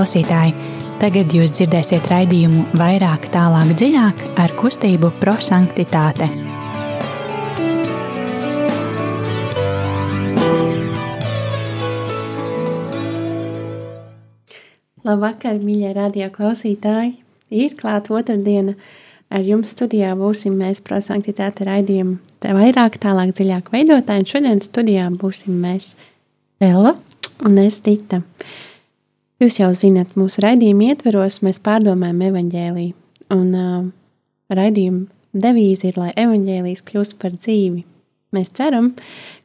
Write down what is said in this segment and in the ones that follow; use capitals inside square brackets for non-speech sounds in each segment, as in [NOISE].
klausītāji! Tagad jūs dzirdēsiet raidījumu vairāk, tālāk, dziļāk ar kustību prosanktitāte. Labvakar, mīļie radio klausītāji! Ir klāta otrdiena. Ar jums studijā būsim mēs prosanktitāte raidījumu. Tā vairāk, tālāk, dziļāk veidotāji. Šodien studijā būsim mēs Ella un es Dita. Jūs jau zinat, mūsu raidījuma ietveros mēs pārdomājam evaņģēlīju, un uh, raidījuma devīze ir, lai evaņģēlījis kļūst par dzīvi. Mēs ceram,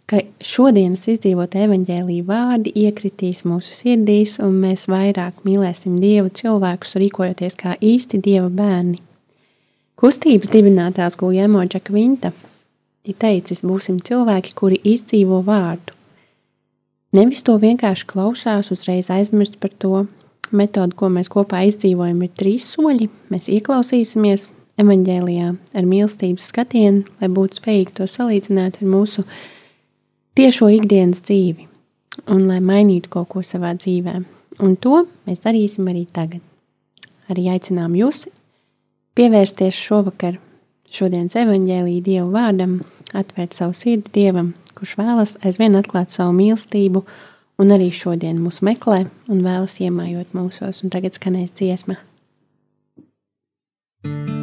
ka šodienas izdzīvot evaņģēlīju vārdi iekritīs mūsu sirdīs, un mēs vairāk mīlēsim Dievu cilvēkus, rīkojoties kā īsti Dieva bērni. Kustības dibinātājs Guljēmo Džakvinta ir teicis, būsim cilvēki, kuri izdzīvo vārdu. Nevis to vienkārši klausās, uzreiz aizmirst par to. Metode, ko mēs kopā izdzīvojam, ir trīs soļi. Mēs ieklausīsimies evanģēlijā ar mīlestības skatienu, lai būtu spējīgi to salīdzināt ar mūsu tiešo ikdienas dzīvi un lai mainītu kaut ko savā dzīvē. Un to mēs darīsim arī tagad. Arī aicinām jūs pievērsties šovakar šodienas evanģēlīja Dieva vārdam, atvērt savu sirdi Dievam kurš vēlas aizvien atklāt savu mīlestību, un arī šodien mūs meklē un vēlas iemājot mūsos, un tagad skanēs dziesma. thank you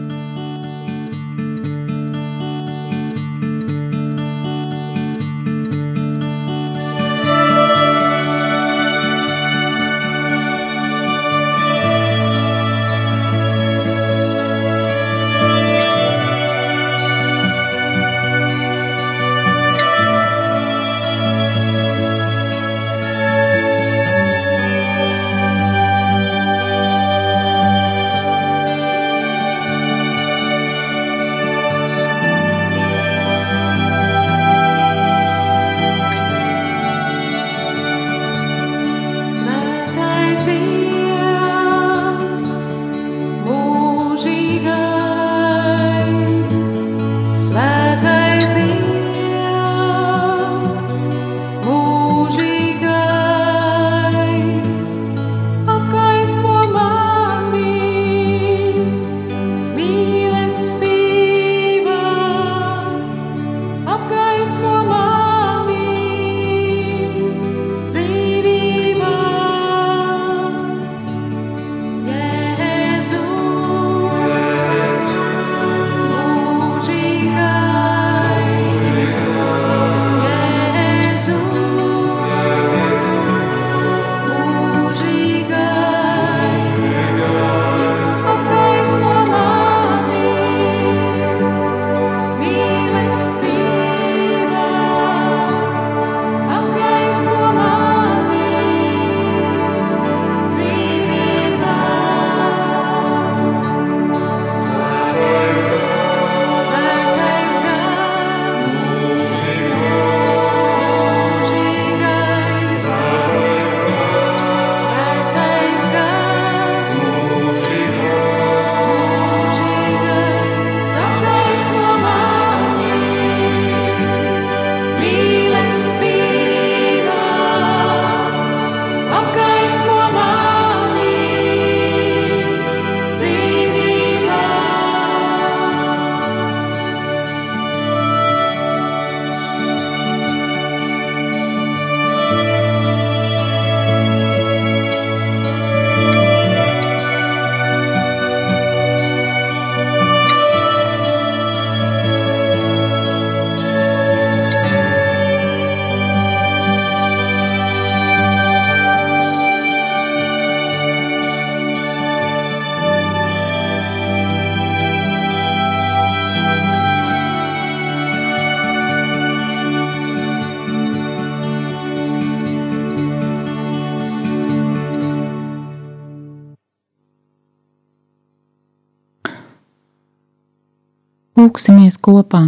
Lūksimies kopā!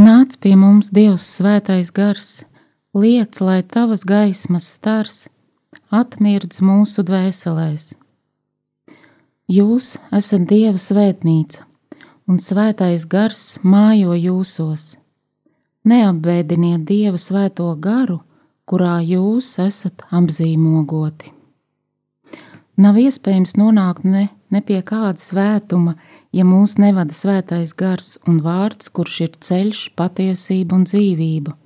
Nāc pie mums, Dievs, svētais gars, liec, lai tavas gaismas stars atmirdz mūsu dvēselēs. Jūs esat Dieva svētnīca, un svētais gars mājo jūsos. Neapbēdiniet Dieva svēto garu, kurā jūs esat apzīmogoti. Nav iespējams nonākt ne, ne pie kāda svētuma, ja mūs nevada svētais gars un vārds, kurš ir ceļš, patiesība un dzīvība.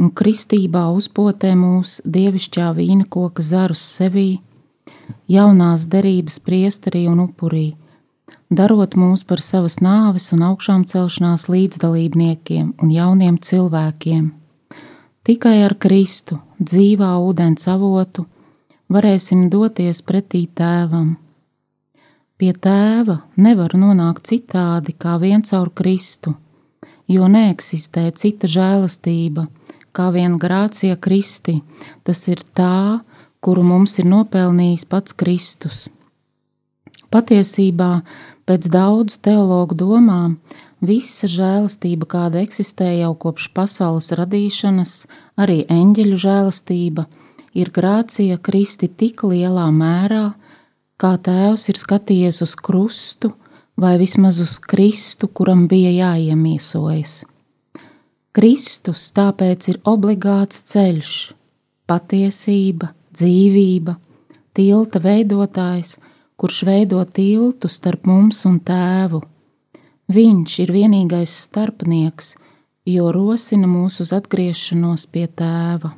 Un kristībā uzpotē mūs dievišķā vīna koka zarus sevī, jaunās derības priesterī un upurī, darot mūs par savas nāves un augšām celšanās līdzdalībniekiem un jauniem cilvēkiem. Tikai ar Kristu, dzīvā ūdens avotu, varēsim doties pretī tēvam. Pie tēva nevar nonākt citādi kā vien caur Kristu, jo neeksistē cita žēlastība, kā vien grācija Kristi, tas ir tā, kuru mums ir nopelnījis pats Kristus. Patiesībā, pēc daudzu teologu domām, visa žēlastība, kāda eksistē jau kopš pasaules radīšanas, arī eņģeļu žēlastība, ir grācija Kristi tik lielā mērā, kā Tēvs ir skatījies uz krustu vai vismaz uz Kristu, kuram bija jāiemiesojas. Kristus tāpēc ir obligāts ceļš, patiesība, dzīvība, tilta veidotājs, kurš veido tiltu starp mums un tēvu. Viņš ir vienīgais starpnieks, jo rosina mūs uz atgriešanos pie tēva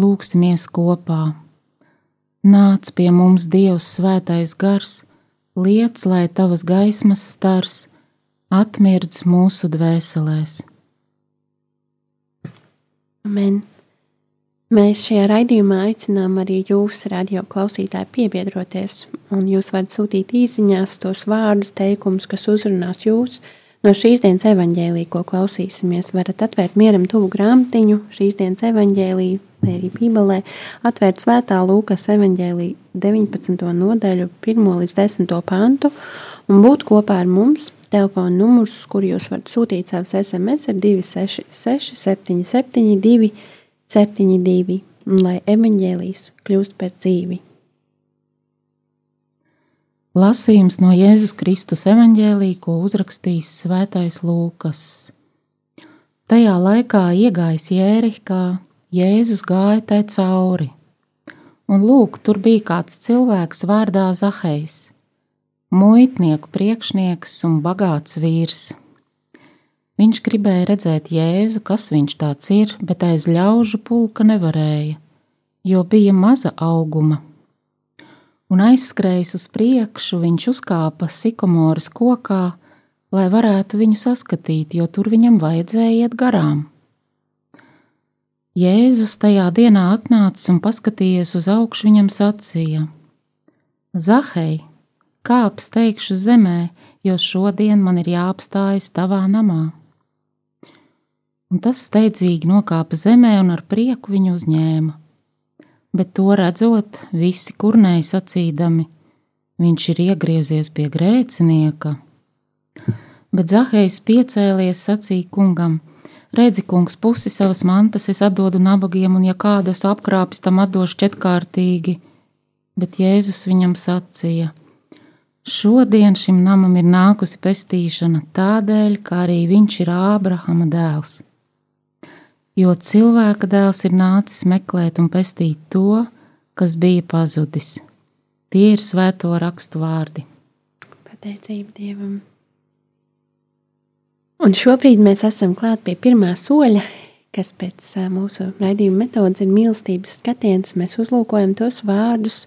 lūksimies kopā. Nāc pie mums, Dievs, svētais gars, liec, lai tavas gaismas stars atmirdz mūsu dvēselēs. Amen. Mēs šajā raidījumā aicinām arī jūs, radio klausītāji, piebiedroties, un jūs varat sūtīt īsiņās tos vārdus, teikumus, kas uzrunās jūs. No šīs dienas evaņģēlī, ko klausīsimies, varat atvērt mieram tuvu grāmatiņu, šīs dienas evaņģēlīju, vai arī Bībelē, atvērt svētā Lūkas evaņģēlī 19. nodaļu, 1 līdz 10. pantu un būt kopā ar mums. Telefona numurs, kur jūs varat sūtīt savus SMS, ir 266, 772, 72, un lai evaņģēlīs kļūst par dzīvi. Lasījums no Jēzus Kristus evaņģēlī, ko uzrakstījis Svētais Lūkas. Tajā laikā iegājis Jērihkā, Jēzus gāja tai cauri, un lūk, tur bija kāds cilvēks vārdā Zahejs, muitnieku priekšnieks un bagāts vīrs. Viņš gribēja redzēt Jēzu, kas viņš tāds ir, bet aiz ļaužu pulka nevarēja, jo bija maza auguma. Un aizskrējis uz priekšu, viņš uzkāpa sikomoras kokā, lai varētu viņu saskatīt, jo tur viņam vajadzēja iet garām. Jēzus tajā dienā atnācis un paskatījies uz augšu, viņam sacīja: Zahei, kāp steigšu zemē, jo šodien man ir jāapstājas tavā namā. Un tas steidzīgi nokāpa zemē un ar prieku viņu uzņēma. Bet to redzot, visi kurnēji sacīdami, viņš ir iegriezies pie grēcinieka. Bet Zahejs piecēlies, sacīja kungam: Redzi, kungs, pusi savas mantas es atdodu nabagiem, un ja kādu es apkrāpis, tam atdošu četrkārtīgi. Bet Jēzus viņam sacīja: Šodien šim namam ir nākusi pestīšana tādēļ, ka arī viņš ir Ābrahama dēls. Jo cilvēka dēls ir nācis meklēt un pestīt to, kas bija pazudis. Tie ir svēto rakstu vārdi. Pateicība Dievam! Un šobrīd mēs esam klāt pie pirmā soļa, kas pēc mūsu raidījuma metodas ir mīlestības skatiens. Mēs uzlūkojam tos vārdus,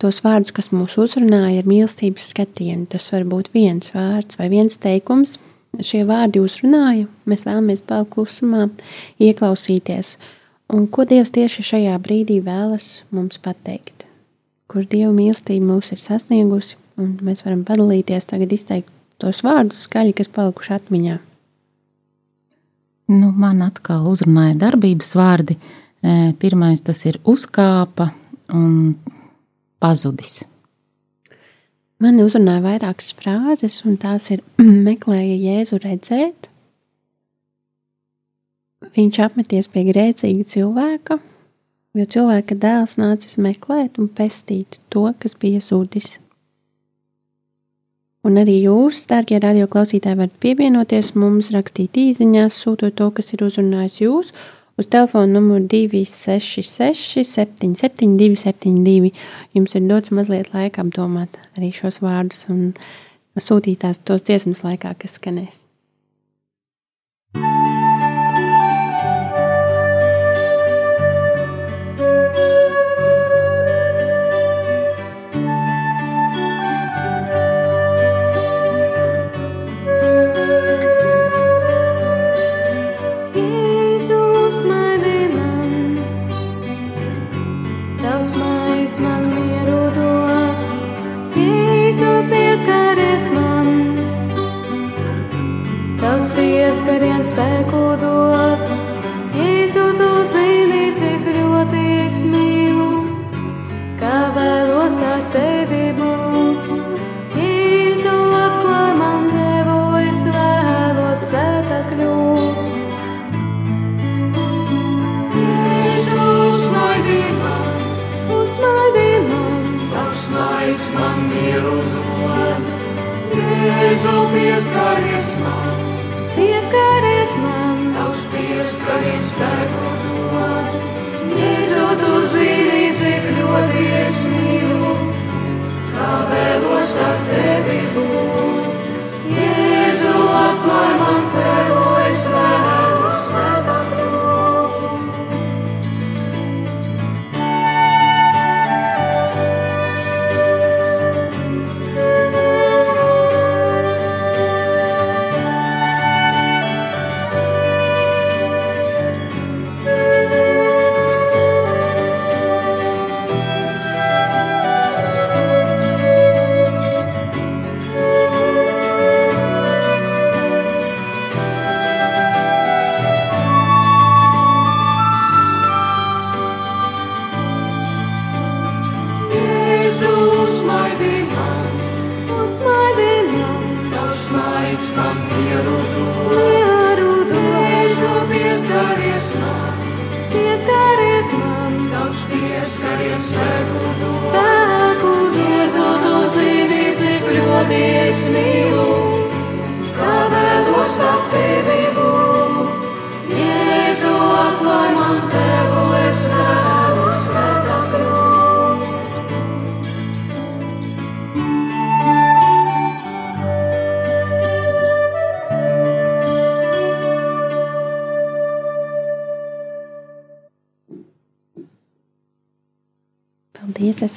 tos vārdus, kas mūs uzrunāja ar mīlestības skatienu. Tas var būt viens vārds vai viens teikums. Šie vārdi uzrunāja, mēs vēlamies palikt klusumā, ieklausīties. Un ko Dievs tieši šajā brīdī vēlas mums pateikt? Kur Dieva mīlestība mūs ir sasniegusi, un mēs varam padalīties, tagad izteikt tos vārdus skaļi, kas palikuši atmiņā. Nu, man atkal uzrunāja darbības vārdi. Pirmais tas ir uzkāpa un pazudis. Man uzrunāja vairākas frāzes, un tās ir meklēja Jēzu redzēt. Viņš apmeties pie grēcīga cilvēka, jo cilvēka dēls nācis meklēt un pestīt to, kas bija zudis. Un arī jūs, darbie radioklausītāji, varat pievienoties mums, rakstīt īsiņās, sūtot to, kas ir uzrunājis jūs, uz telefona numuru 266, 772, 72. Jums ir dots mazliet laika apdomāt arī šos vārdus un sūtīt tās tos dziesmas laikā, kas skanēs. Pieskariens spēku dot. Jēzu, tu zini, cik ļoti es mīlu, kā vēlos ar tevi būt. Jēzu, atklāj man devu, es vēlos svētā kļūt. Jēzu, uzmaidi man, uzmaidi man, tavs maids man mieru dod. Jēzu, pieskaries man pieskaries spēku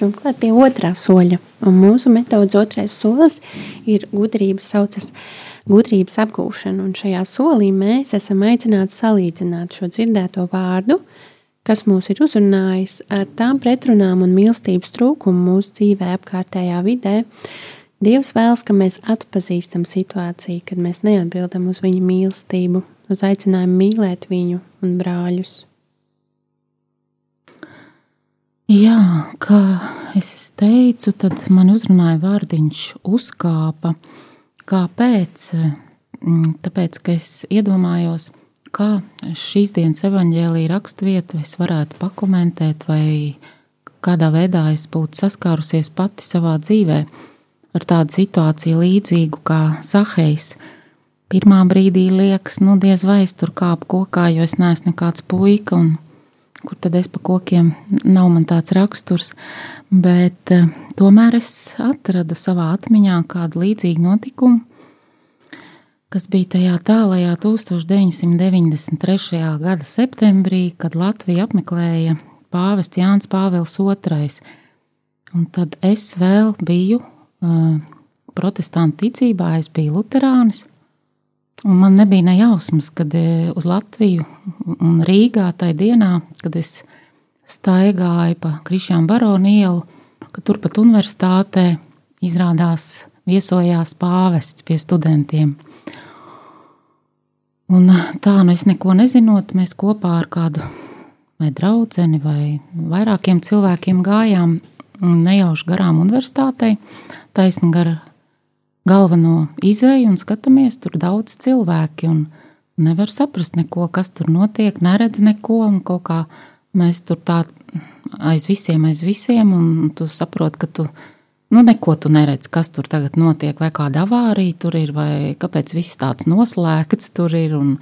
Esam klāt pie otrā soļa. Un mūsu metodas otrais solis ir gudrības saucas gudrības apgūšana. Un šajā solī mēs esam aicināti salīdzināt šo dzirdēto vārdu, kas mūs ir uzrunājis ar tām pretrunām un mīlestības trūkumu mūsu dzīvē, apkārtējā vidē. Dievs vēlas, ka mēs atpazīstam situāciju, kad mēs neatbildam uz viņa mīlestību, uz aicinājumu mīlēt viņu un brāļus. Jā, kā es teicu, tad man uzrunāja vārdiņš uzkāpa. Kāpēc? Mm, tāpēc, ka es iedomājos, kā šīs dienas evaņģēlīja raksturvietu es varētu pakomentēt, vai kādā veidā es būtu saskārusies pati savā dzīvē ar tādu situāciju līdzīgu kā Sahejs. Pirmā brīdī liekas, nu diez vai es tur kāpu kokā, jo es neesmu nekāds puika un kur tad es pa kokiem nav man tāds raksturs, bet eh, tomēr es atradu savā atmiņā kādu līdzīgu notikumu, kas bija tajā tālajā 1993. gada septembrī, kad Latvija apmeklēja pāvests Jānis Pāvils II. Un tad es vēl biju uh, protestantu ticībā, es biju luterānis, Un man nebija ne jausmas, kad e, uz Latviju un Rīgā tajā dienā, kad es staigāju pa Krišņām Baronu ielu, ka turpat universitātē izrādās viesojās pāvests pie studentiem. Un tā, nu es neko nezinot, mēs kopā ar kādu vai draugu vai vairākiem cilvēkiem gājām nejauši garām universitātei, taisni gar galveno izēju un skatāmies, tur daudz cilvēki. Nevar saprast neko, kas tur notiek, neredz neko, kaut kā mēs tur tā aiz visiem, aiz visiem, un tu saproti, ka tu nu, neko tu neredz, kas tur tagad notiek, vai kāda avārija tur ir, vai kāpēc viss tāds noslēgts tur ir. Un,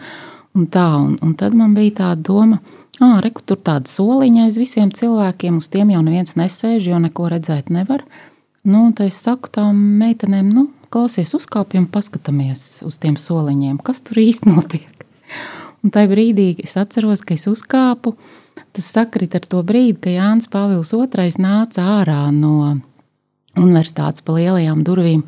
un tā, un, un tad man bija tā doma, ah, reku, tur tāda soliņa aiz visiem cilvēkiem, uz tiem jau neviens nesēž, jo neko redzēt nevar. Nu, tad es saku tām meitenēm, nu, klausies, uzkāpjam, paskatāmies uz tiem soliņiem, kas tur īsti [LAUGHS] notiek. Un tajā brīdī es atceros, ka es uzkāpu. Tas sakrit ar to brīdi, kad Jānis Pāvils II nāca ārā no universitātes pa lielajām durvīm.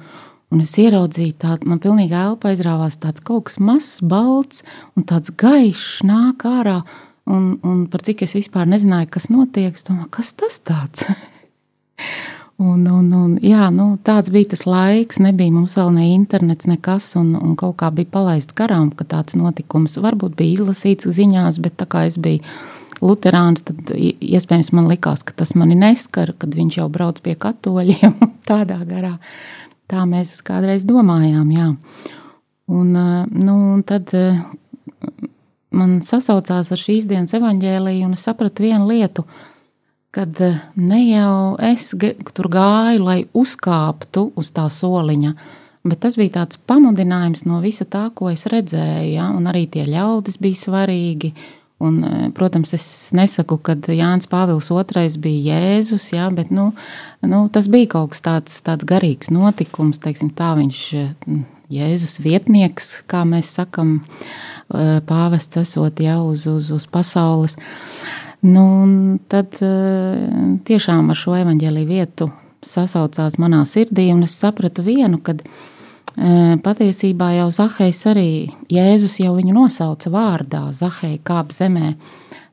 Un es ieraudzīju, tādu man pilnīgi elpa aizrāvās tāds kaut kas mazs, balts un tāds gaišs nāk ārā. Un, un par cik es vispār nezināju, kas notiek, es domāju, kas tas tāds? [LAUGHS] Un, un, un, jā, nu, tāds bija tas laiks, nebija mums vēl ne internets, nekas, un, un kaut kā bija palaists garām, ka tāds notikums varbūt bija izlasīts ziņās, bet tā kā es biju Lutāns, tad iespējams man likās, ka tas mani neskar, kad viņš jau brauc pie katoļiem [LAUGHS] tādā garā. Tā mēs kādreiz domājām, jā. Un, nu, un tad man sasaucās ar šīs dienas evaņģēliju, un es sapratu vienu lietu – kad eh, ne jau es tur gāju, lai uzkāptu uz tā soliņa, bet tas bija tāds pamudinājums no visa tā, ko es redzēju, ja? un arī tie ļaudis bija svarīgi. Un, eh, protams, es nesaku, ka Jānis Pāvils II bija Jēzus, jā, bet nu, nu, tas bija kaut kas tāds, tāds garīgs notikums. Teiksim, tā viņš eh, Jēzus vietnieks, kā mēs sakam, pāvests esot jau uz, uz, uz pasaules. Uh, Nu, tad eh, tiešām ar šo evaņģēlīju vietu sasaucās manā sirdī, un es sapratu vienu, kad eh, patiesībā jau Zahejs arī Jēzus jau viņu nosauca vārdā, Zahej kāp zemē,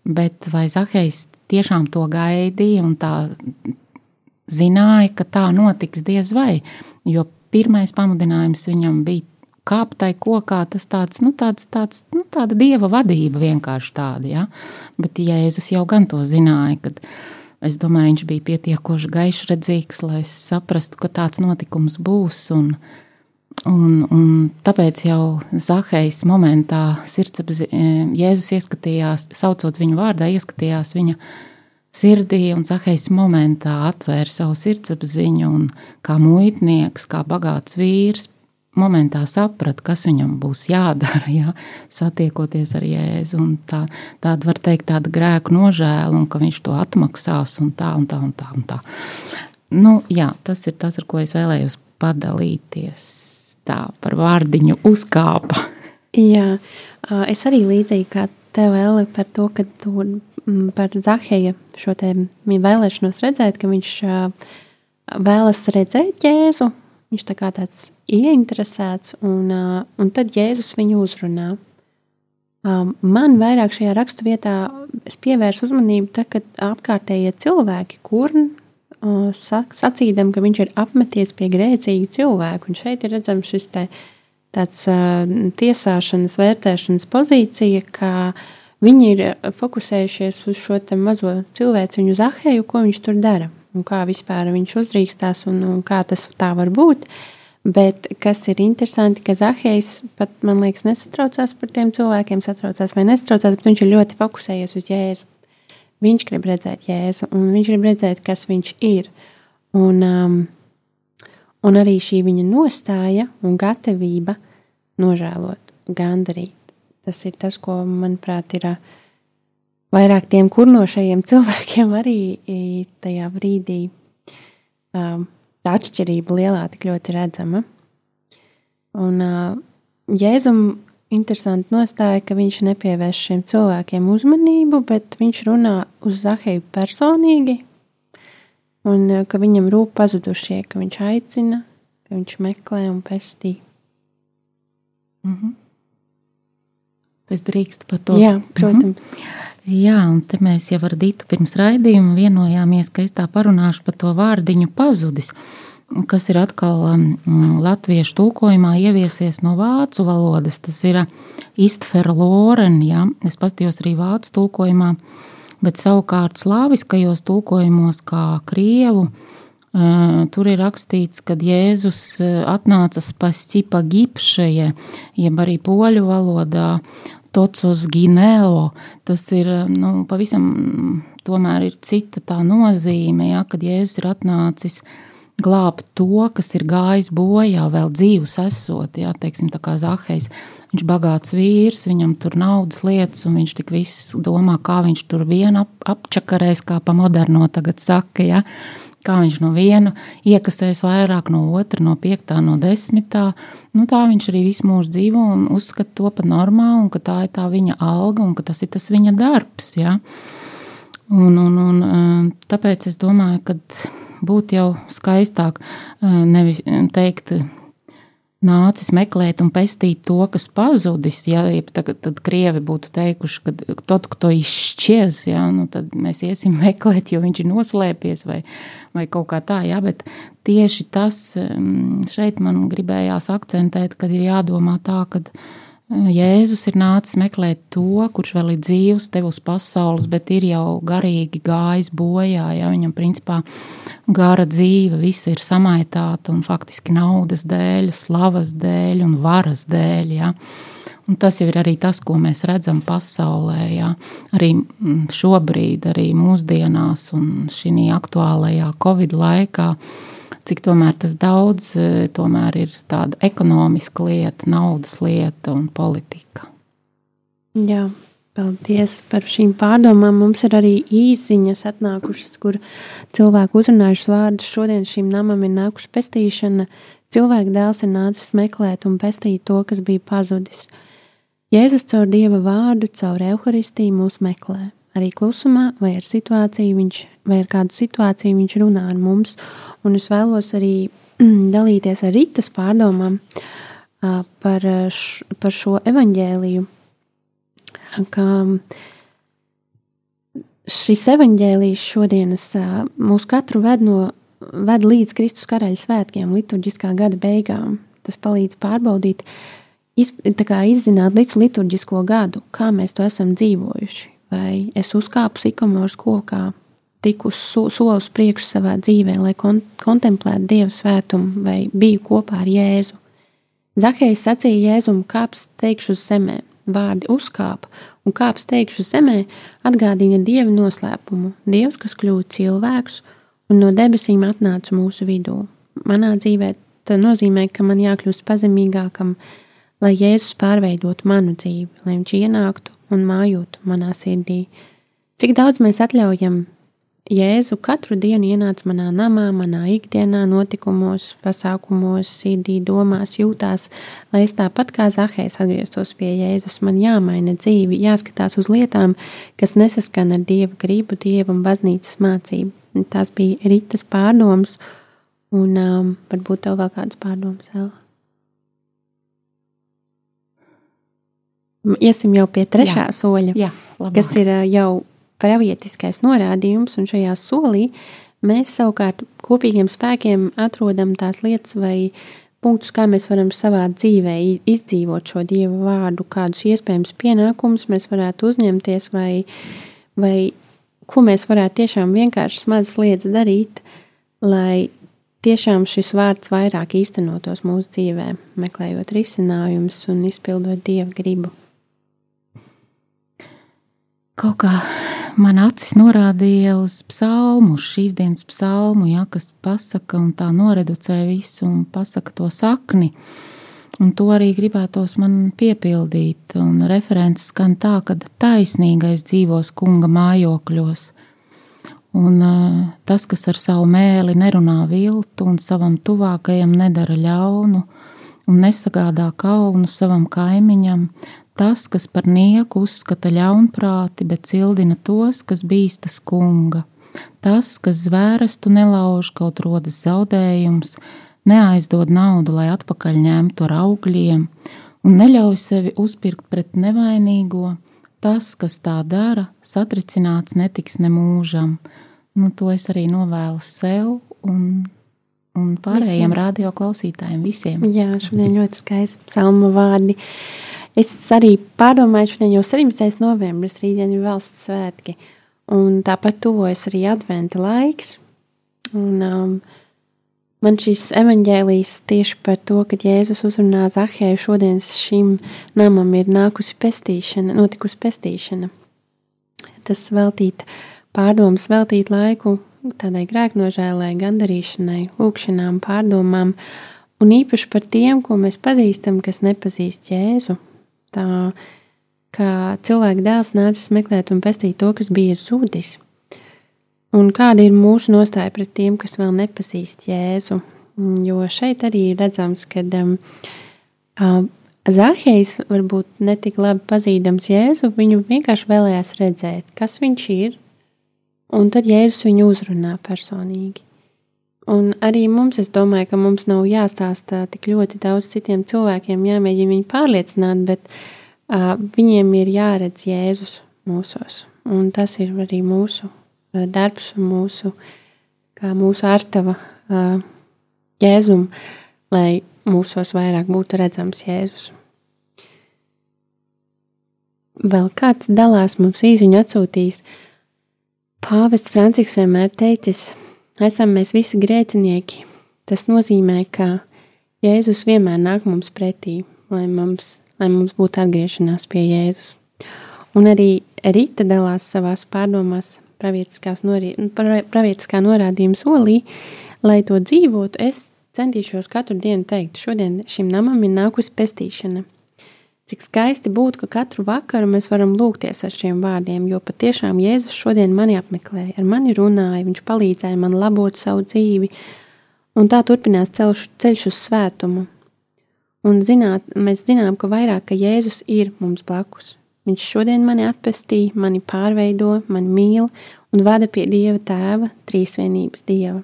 bet vai Zahejs tiešām to gaidīja un tā zināja, ka tā notiks diez vai, jo pirmais pamudinājums viņam bija kāptai kokā, tas tāds, nu, tāds, tāds, nu, tāda dieva vadība vienkārši tāda, ja? bet Jēzus jau gan to zināja, kad es domāju, viņš bija pietiekoši gaišredzīgs, lai es saprastu, ka tāds notikums būs, un, un, un tāpēc jau Zahejs momentā sirdsapzi, Jēzus ieskatījās, saucot viņu vārdā, ieskatījās viņa sirdī, un Zahejs momentā atvēra savu sirdsapziņu, un kā muitnieks, kā bagāts vīrs, momentā saprata, kas viņam būs jādara, [LAUGHS] ja, satiekoties ar Jēzu. Tā, tāda var teikt, tāda grēku nožēla, un ka viņš to atmaksās, un tā, un tā, un tā. Un tā. Nu, jā, tas ir tas, ar ko es vēlējos padalīties. Tā par vārdiņu uzkāpa. Jā, es arī līdzīgi kā tev vēl par to, ka tu par Zaheja šo te vēlēšanos redzēt, ka viņš vēlas redzēt Jēzu, Viņš tā kā tāds ieinteresēts, un, un tad Jēzus viņu uzrunā. Man vairāk šajā rakstu vietā es pievērsu uzmanību, tad, kad apkārtējie cilvēki, kur sacīdam, ka viņš ir apmeties pie grēcīga cilvēka, un šeit ir redzams šis te, tāds tiesāšanas, vērtēšanas pozīcija, ka viņi ir fokusējušies uz šo mazo cilvēciņu Zaheju, ko viņš tur dara un kā vispār viņš uzdrīkstās un, un kā tas tā var būt. Bet kas ir interesanti, ka Zahējs pat, man liekas, nesatraucās par tiem cilvēkiem, satraucās vai nesatraucās, bet viņš ir ļoti fokusējies uz Jēzu. Viņš grib redzēt Jēzu, un viņš grib redzēt, kas viņš ir. Un, um, un arī šī viņa nostāja un gatavība nožēlot, gandarīt. Tas ir tas, ko, manuprāt, ir uh, vairāk tiem kurnošajiem [LAUGHS] cilvēkiem arī tajā brīdī um, tā atšķirība lielā tik ļoti redzama. Un uh, Jēzum interesanti nostāja, ka viņš nepievērš šiem cilvēkiem uzmanību, bet viņš runā uz Zaheju personīgi, un uh, ka viņam rūp pazudušie, ka viņš aicina, ka viņš meklē un pestī. Mm -hmm. Es drīkstu par to. Jā, protams. Mm -hmm. Jā, un te mēs jau ar Dītu pirms raidījuma vienojāmies, ka es tā parunāšu par to vārdiņu pazudis, kas ir atkal um, latviešu tulkojumā ieviesies no vācu valodas. Tas ir istferloren, jā, es pastījos arī vācu tulkojumā, bet savukārt slāviskajos tulkojumos kā krievu, Uh, tur ir rakstīts, ka Jēzus atnāca spasķipa gipšeje, jeb arī poļu valodā, tocos ginēlo, tas ir nu, pavisam tomēr ir cita tā nozīme, ja, kad Jēzus ir atnācis glābt to, kas ir gājis bojā, vēl dzīvs esot. Jā, teiksim, tā kā Zahejs, viņš ir bagāts vīrs, viņam tur naudas lietas, un viņš tik viss domā, kā viņš tur vienu ap, apčakarēs, kā pa moderno tagad saka. Jā kā viņš no viena iekasēs vairāk, no otra, no piektā, no desmitā. Nu, tā viņš arī visu mūžu dzīvo un uzskata to par normālu, un ka tā ir tā viņa alga un ka tas ir tas viņa darbs. Ja? Un, un, un, tāpēc es domāju, ka būtu jau skaistāk uh, nevis teikt, nācis meklēt un pestīt to, kas pazudis. Ja tagad, tad krievi būtu teikuši, ka tot, kto izšķies, ja, nu, tad mēs iesim [LAUGHS] meklēt, jo viņš ir noslēpies vai, vai kaut kā tā. Ja, bet tieši tas šeit man gribējās akcentēt, kad ir jādomā tā, ka Jēzus ir nācis meklēt to, kurš vēl ir dzīvs te uz pasaules, bet ir jau garīgi gājis bojā. Ja viņam principā gara dzīve, viss ir samaitāta un faktiski naudas dēļ, slavas dēļ un varas dēļ. Ja. Un tas jau ir arī tas, ko mēs redzam pasaulē, ja. arī mm, šobrīd, arī mūsdienās un šī aktuālajā Covid laikā cik tomēr tas daudz e, tomēr ir tāda ekonomiska lieta, naudas lieta un politika. Jā, paldies par šīm pārdomām. Mums ir arī īsiņas atnākušas, kur cilvēku uzrunājušas vārdus. Šodien šim namam ir nākuši pestīšana. Cilvēka dēls ir nācis meklēt un pestīt to, kas bija pazudis. Jēzus caur Dieva vārdu, caur evaharistiju mūs meklē. Arī klusumā vai ar situāciju viņš, vai ar kādu situāciju viņš runā ar mums, Un es vēlos arī [CLEARS THROAT] dalīties ar Rītas pārdomām par, š, par šo evaņģēliju. Ka šis evaņģēlijs šodienas mūs katru ved, no, ved līdz Kristus karaļa svētkiem, liturģiskā gada beigām. Tas palīdz pārbaudīt, iz, izzināt līdz liturģisko gadu, kā mēs to esam dzīvojuši. Vai es uzkāpu sikamors kokā, tiku so, soli uz priekšu savā dzīvē, lai kon kontemplētu Dieva svētumu vai biju kopā ar Jēzu. Zahējs sacīja Jēzum, kāps teikšu uz zemē, vārdi uzkāpa, un kāps teikšu uz zemē atgādina Dieva noslēpumu, Dievs, kas kļūst cilvēks un no debesīm atnāca mūsu vidū. Manā dzīvē tas nozīmē, ka man jākļūst pazemīgākam, lai Jēzus pārveidotu manu dzīvi, lai viņš ienāktu un mājotu manā sirdī. Cik daudz mēs atļaujam Jēzu katru dienu ienāca manā namā, manā ikdienā, notikumos, pasākumos, sirdī, domās, jūtās, lai es tāpat kā Zahējs atgrieztos pie Jēzus. Man jāmaina dzīve, jāskatās uz lietām, kas nesaskan ar Dieva gribu, Dieva un baznīcas mācību. Tās bija Ritas pārdomas, un um, varbūt tev vēl kādas pārdomas vēl. Iesim jau pie trešā jā, soļa, jā, labāk. kas ir jau pravietiskais norādījums, un šajā solī mēs savukārt kopīgiem spēkiem atrodam tās lietas vai punktus, kā mēs varam savā dzīvē izdzīvot šo dievu vārdu, kādus iespējams pienākumus mēs varētu uzņemties, vai, vai ko mēs varētu tiešām vienkārši mazas lietas darīt, lai tiešām šis vārds vairāk īstenotos mūsu dzīvē, meklējot risinājumus un izpildot dieva gribu. Kaut kā man acis norādīja uz psalmu, šīs dienas psalmu, ja, kas pasaka un tā noreducē visu un pasaka to sakni. Un to arī gribētos man piepildīt. Un referents skan tā, ka taisnīgais dzīvos kunga mājokļos. Un uh, tas, kas ar savu mēli nerunā viltu un savam tuvākajam nedara ļaunu un nesagādā kaunu savam kaimiņam, tas, kas par nieku uzskata ļaunprāti, bet cildina tos, kas bīstas kunga. Tas, kas zvērestu nelauž, kaut rodas zaudējums, neaizdod naudu, lai atpakaļ ņemtu ar augļiem, un neļauj sevi uzpirkt pret nevainīgo, tas, kas tā dara, satricināts netiks nemūžam. Nu, to es arī novēlu sev un, un pārējiem radioklausītājiem visiem. Jā, šodien ļoti skaisti psalma vārdi. Uh, Es arī pārdomāju, šodien jau 17. novembris, rītdien ir valsts svētki, un tāpat tuvojas arī adventa laiks. Un, um, man šis evaņģēlijs tieši par to, ka Jēzus uzrunā Zahēju šodien šim namam ir nākusi pestīšana, notikusi pestīšana. Tas veltīt pārdomas, veltīt laiku tādai grēknožēlai, gandarīšanai, lūkšanām, pārdomām, un īpaši par tiem, ko mēs pazīstam, kas nepazīst Jēzu. Tā kā cilvēka dēls nācis meklēt un pestīt to, kas bija zudis. Un kāda ir mūsu nostāja pret tiem, kas vēl nepazīst Jēzu? Jo šeit arī redzams, ka um, Zahējs varbūt netik labi pazīdams Jēzu, viņu vienkārši vēlējās redzēt, kas viņš ir, un tad Jēzus viņu uzrunā personīgi. Un arī mums, es domāju, ka mums nav jāstāsta tik ļoti daudz citiem cilvēkiem, jāmēģina viņu pārliecināt, bet uh, viņiem ir jāredz Jēzus mūsos. Un tas ir arī mūsu uh, darbs mūsu, kā mūsu artava uh, Jēzum, lai mūsos vairāk būtu redzams Jēzus. Vēl kāds dalās mums īsiņu atsūtīs. Pāvests Francisks vienmēr teicis, esam mēs visi grēcinieki. Tas nozīmē, ka Jēzus vienmēr nāk mums pretī, lai mums, lai mums būtu atgriešanās pie Jēzus. Un arī Rīta dalās savās pārdomās pravietiskā norādījuma solī, lai to dzīvotu, es centīšos katru dienu teikt, šodien šim namam ir nākusi pestīšana. Cik skaisti būtu, ka katru vakaru mēs varam lūgties ar šiem vārdiem, jo patiešām Jēzus šodien mani apmeklēja, ar mani runāja, viņš palīdzēja man labot savu dzīvi, un tā turpinās ceļš, ceļš uz svētumu. Un zināt, mēs zinām, ka vairāk, ka Jēzus ir mums blakus. Viņš šodien mani atpestīja, mani pārveido, mani mīl un vada pie Dieva Tēva, trīsvienības Dieva.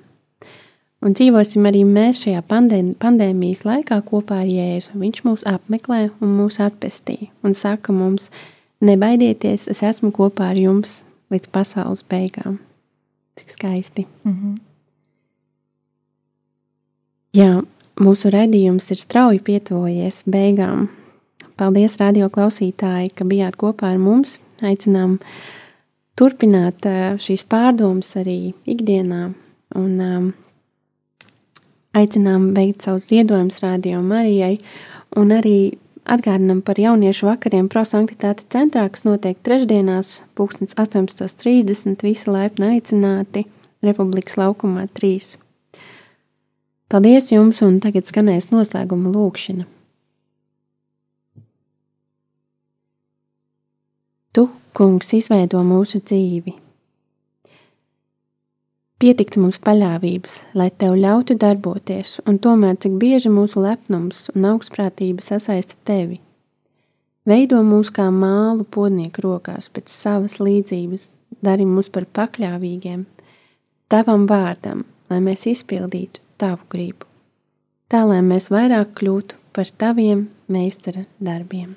Un dzīvosim arī mēs šajā pandēmijas laikā kopā ar Jēzu. Viņš mūs apmeklē un mūs atpestī un saka mums, nebaidieties, es esmu kopā ar jums līdz pasaules beigām. Cik skaisti. Mm -hmm. Jā, mūsu raidījums ir strauji pietuvojies beigām. Paldies, radio klausītāji, ka bijāt kopā ar mums. Aicinām turpināt eh, šīs pārdomas arī ikdienā. Un, um, aicinām veikt savus ziedojumus Rādio Marijai un arī atgādinām par jauniešu vakariem prosanktitāte centrā, kas notiek trešdienās, 18.30. Visi laipni aicināti Republikas laukumā 3. Paldies jums, un tagad skanēs noslēguma lūkšana. Tu, kungs, izveido mūsu dzīvi Pietiktu mums paļāvības, lai tev ļautu darboties, un tomēr cik bieži mūsu lepnums un augstprātība sasaista tevi. Veido mūs kā mālu podnieku rokās pēc savas līdzības, dari mūs par pakļāvīgiem, tavam vārdam, lai mēs izpildītu tavu gribu, tā lai mēs vairāk kļūtu par taviem meistara darbiem.